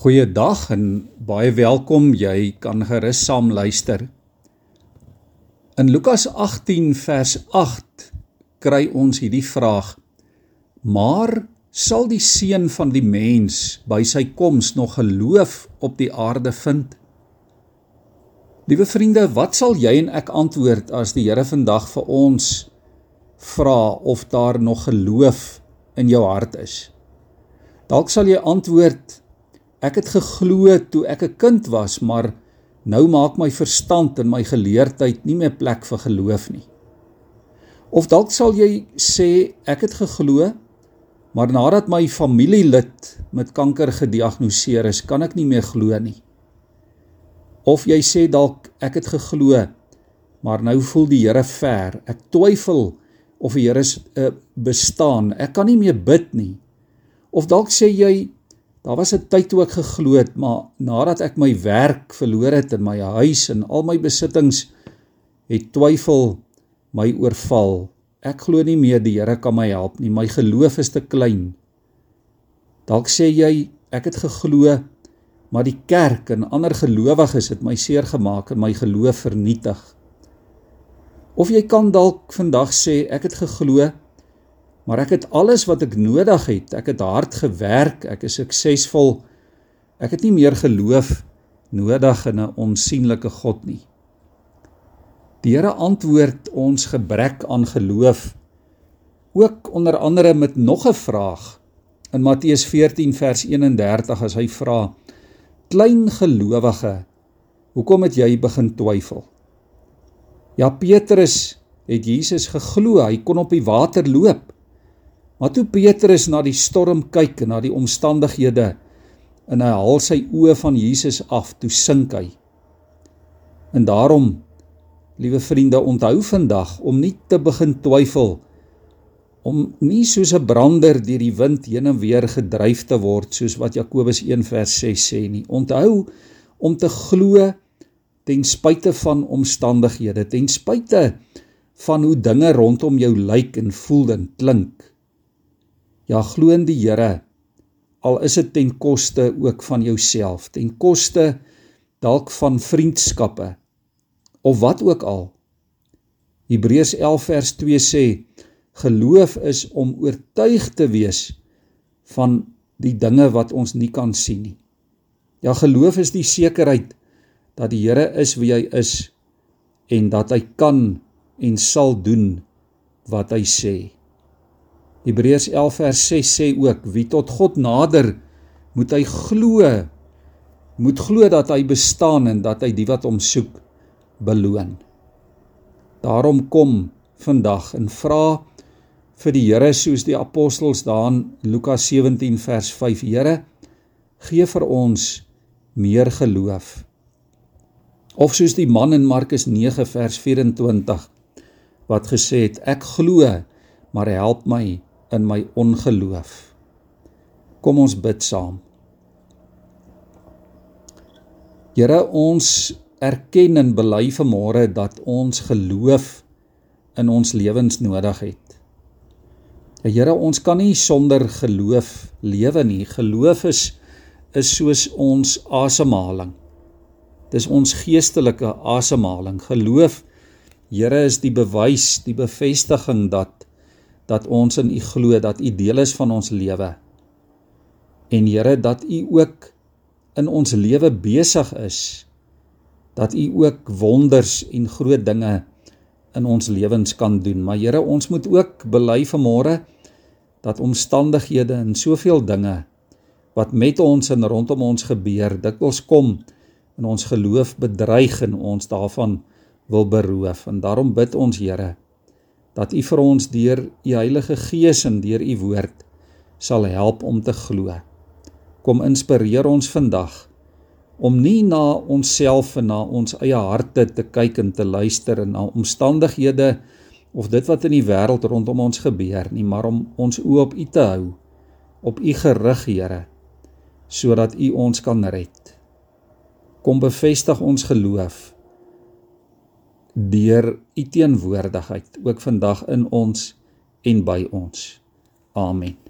Goeiedag en baie welkom. Jy kan gerus saam luister. In Lukas 18 vers 8 kry ons hierdie vraag: Maar sal die seun van die mens by sy koms nog geloof op die aarde vind? Liewe vriende, wat sal jy en ek antwoord as die Here vandag vir ons vra of daar nog geloof in jou hart is? Dalk sal jy antwoord Ek het geglo toe ek 'n kind was, maar nou maak my verstand en my geleerdheid nie meer plek vir geloof nie. Of dalk sal jy sê ek het geglo, maar nadat my familielid met kanker gediagnoseer is, kan ek nie meer glo nie. Of jy sê dalk ek het geglo, maar nou voel die Here ver. Ek twyfel of die Here uh, bestaan. Ek kan nie meer bid nie. Of dalk sê jy Daar was 'n tyd toe ek geglo het, maar nadat ek my werk verloor het in my huis en al my besittings het twyfel my oorval. Ek glo nie meer die Here kan my help nie. My geloof is te klein. Dalk sê jy ek het geglo, maar die kerk en ander gelowiges het my seer gemaak en my geloof vernietig. Of jy kan dalk vandag sê ek het geglo, maar ek het alles wat ek nodig het. Ek het hard gewerk, ek is suksesvol. Ek het nie meer geloof nodig in 'n onsigbare God nie. Die Here antwoord ons gebrek aan geloof ook onder andere met nog 'n vraag in Matteus 14 vers 31 as hy vra: "Klein gelowige, hoekom het jy begin twyfel?" Ja, Petrus het Jesus geglo, hy kon op die water loop. Maar toe Petrus na die storm kyk en na die omstandighede en hy haal sy oë van Jesus af, toe sink hy. En daarom, liewe vriende, onthou vandag om nie te begin twyfel om nie soos 'n brander deur die wind heen en weer gedryf te word soos wat Jakobus 1 vers 6 sê nie. Onthou om te glo ten spyte van omstandighede, ten spyte van hoe dinge rondom jou lyk en voel en klink. Ja, glo in die Here al is dit ten koste ook van jouself, ten koste dalk van vriendskappe of wat ook al. Hebreërs 11 vers 2 sê geloof is om oortuig te wees van die dinge wat ons nie kan sien nie. Ja, geloof is die sekerheid dat die Here is wie hy is en dat hy kan en sal doen wat hy sê. Hebreërs 11 vers 6 sê ook wie tot God nader moet hy glo moet glo dat hy bestaan en dat hy die wat hom soek beloon. Daarom kom vandag en vra vir die Here soos die apostels daar in Lukas 17 vers 5 Here gee vir ons meer geloof. Of soos die man in Markus 9 vers 24 wat gesê het ek glo maar help my in my ongeloof. Kom ons bid saam. Here, ons erken en bely vanmôre dat ons geloof in ons lewens nodig het. Ja Here, ons kan nie sonder geloof lewe nie. Geloof is is soos ons asemhaling. Dis ons geestelike asemhaling. Geloof Here is die bewys, die bevestiging dat dat ons in U glo dat U deel is van ons lewe. En Here dat U ook in ons lewe besig is dat U ook wonders en groot dinge in ons lewens kan doen. Maar Here, ons moet ook bely vanmôre dat omstandighede en soveel dinge wat met ons en rondom ons gebeur, dikwels kom en ons geloof bedreig en ons daarvan wil beroof. En daarom bid ons Here dat U vir ons deur U Heilige Gees en deur U woord sal help om te glo. Kom inspireer ons vandag om nie na onsself en na ons eie harte te kyk en te luister en na omstandighede of dit wat in die wêreld rondom ons gebeur nie, maar om ons oë op U te hou, op U gerig, Here, sodat U ons kan red. Kom bevestig ons geloof deur u teenwoordigheid ook vandag in ons en by ons. Amen.